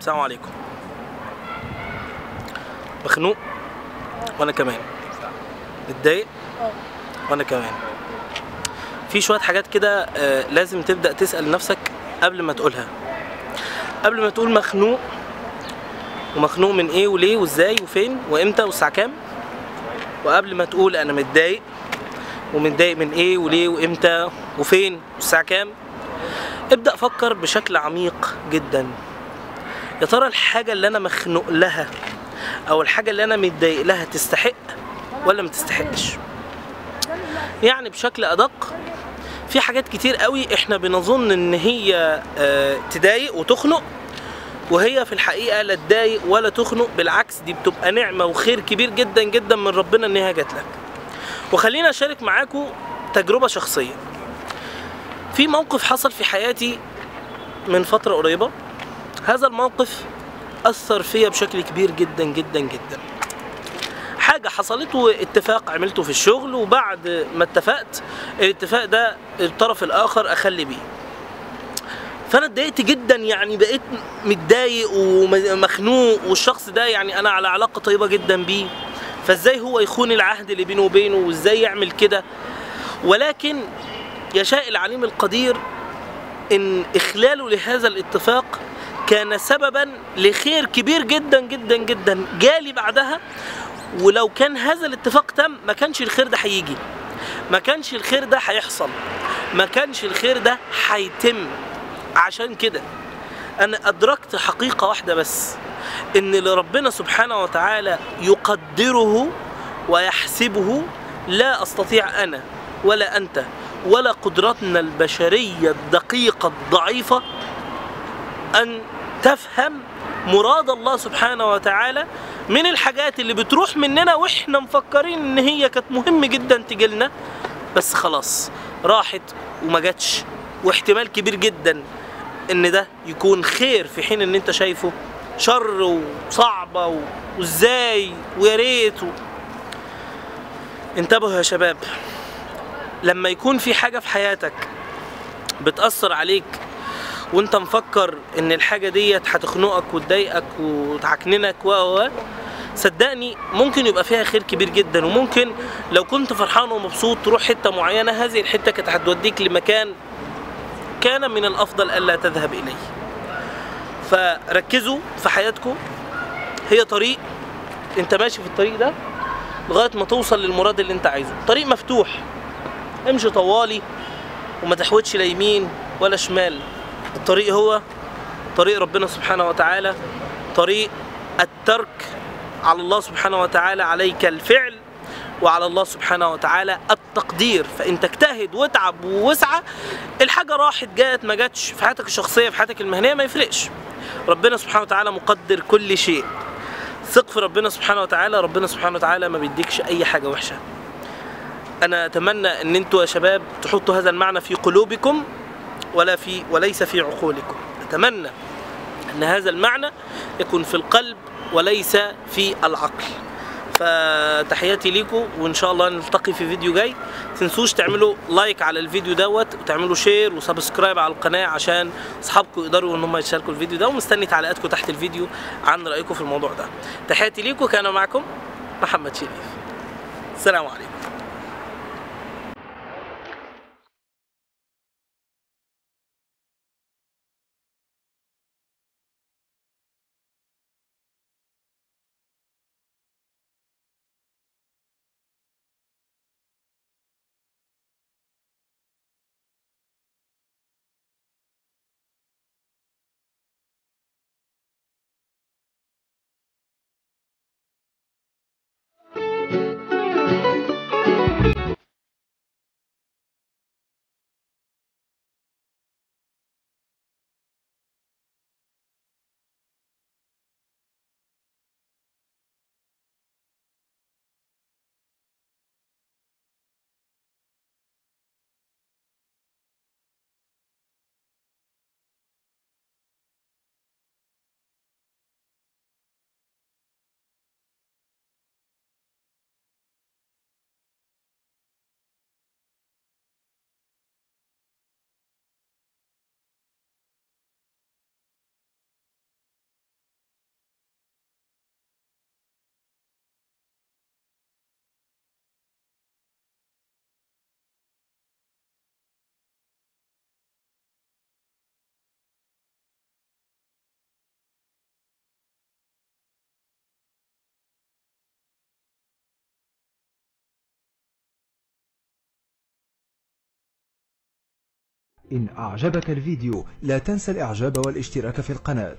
السلام عليكم. مخنوق وأنا كمان. متضايق وأنا كمان. في شوية حاجات كده آه، لازم تبدأ تسأل نفسك قبل ما تقولها. قبل ما تقول مخنوق ومخنوق من إيه وليه وإزاي وفين وإمتى والساعة كام وقبل ما تقول أنا متضايق ومتضايق من إيه وليه وإمتى وفين والساعة كام ابدأ فكر بشكل عميق جدا. يا ترى الحاجة اللي أنا مخنوق لها أو الحاجة اللي أنا متضايق لها تستحق ولا ما تستحقش؟ يعني بشكل أدق في حاجات كتير قوي إحنا بنظن إن هي آه، تضايق وتخنق وهي في الحقيقة لا تضايق ولا تخنق بالعكس دي بتبقى نعمة وخير كبير جدا جدا من ربنا إن هي جات لك. وخلينا أشارك معاكم تجربة شخصية. في موقف حصل في حياتي من فترة قريبة. هذا الموقف أثر فيا بشكل كبير جدا جدا جدا. حاجة حصلت واتفاق عملته في الشغل وبعد ما اتفقت الاتفاق ده الطرف الآخر أخلي بيه. فأنا اتضايقت جدا يعني بقيت متضايق ومخنوق والشخص ده يعني أنا على علاقة طيبة جدا بيه. فإزاي هو يخون العهد اللي بينه وبينه وإزاي يعمل كده؟ ولكن يشاء العليم القدير إن إخلاله لهذا الاتفاق كان سببا لخير كبير جدا جدا جدا جالي بعدها. ولو كان هذا الاتفاق تم ما كانش الخير ده هيجي. ما كانش الخير ده هيحصل. ما كانش الخير ده هيتم. عشان كده أنا أدركت حقيقة واحدة بس إن اللي ربنا سبحانه وتعالى يقدره ويحسبه لا أستطيع أنا ولا أنت ولا قدرتنا البشرية الدقيقة الضعيفة أن تفهم مراد الله سبحانه وتعالى من الحاجات اللي بتروح مننا وإحنا مفكرين إن هي كانت مهم جدا تجيلنا بس خلاص راحت وما جاتش. واحتمال كبير جدا إن ده يكون خير في حين إن أنت شايفه شر وصعبة و- وإزاي ويا ريت و... انتبهوا يا شباب. لما يكون في حاجة في حياتك بتأثر عليك وانت مفكر ان الحاجة ديت هتخنقك وتضايقك وتعكننك و صدقني ممكن يبقى فيها خير كبير جدا. وممكن لو كنت فرحان ومبسوط تروح حتة معينة هذه الحتة كانت هتوديك لمكان كان من الأفضل ألا تذهب إليه. فركزوا في حياتكم. هي طريق انت ماشي في الطريق ده لغاية ما توصل للمراد اللي انت عايزه. طريق مفتوح امشي طوالي وما تحودش لا يمين ولا شمال. الطريق هو طريق ربنا سبحانه وتعالى طريق الترك على الله سبحانه وتعالى عليك الفعل وعلى الله سبحانه وتعالى التقدير. فإن تجتهد واتعب واسعى الحاجة راحت جات ما جاتش في حياتك الشخصية في حياتك المهنية ما يفرقش. ربنا سبحانه وتعالى مقدر كل شيء. ثق في ربنا سبحانه وتعالى ربنا سبحانه وتعالى ما بيديكش أي حاجة وحشة. أنا أتمنى إن أنتوا يا شباب تحطوا هذا المعنى في قلوبكم. ولا في وليس في عقولكم. اتمنى أن هذا المعنى يكون في القلب وليس في العقل. فتحياتي ليكم وإن شاء الله نلتقي في فيديو جاي. تنسوش تعملوا like على الفيديو دوت وتعملوا share و subscribe على القناة عشان أصحابكم يقدروا إن هم يشاركوا الفيديو ده ومستني تعليقاتكم تحت الفيديو عن رأيكم في الموضوع ده. تحياتي ليكم كان معكم محمد شريف. السلام عليكم. إن أعجبك الفيديو لا تنسى الإعجاب والاشتراك في القناة.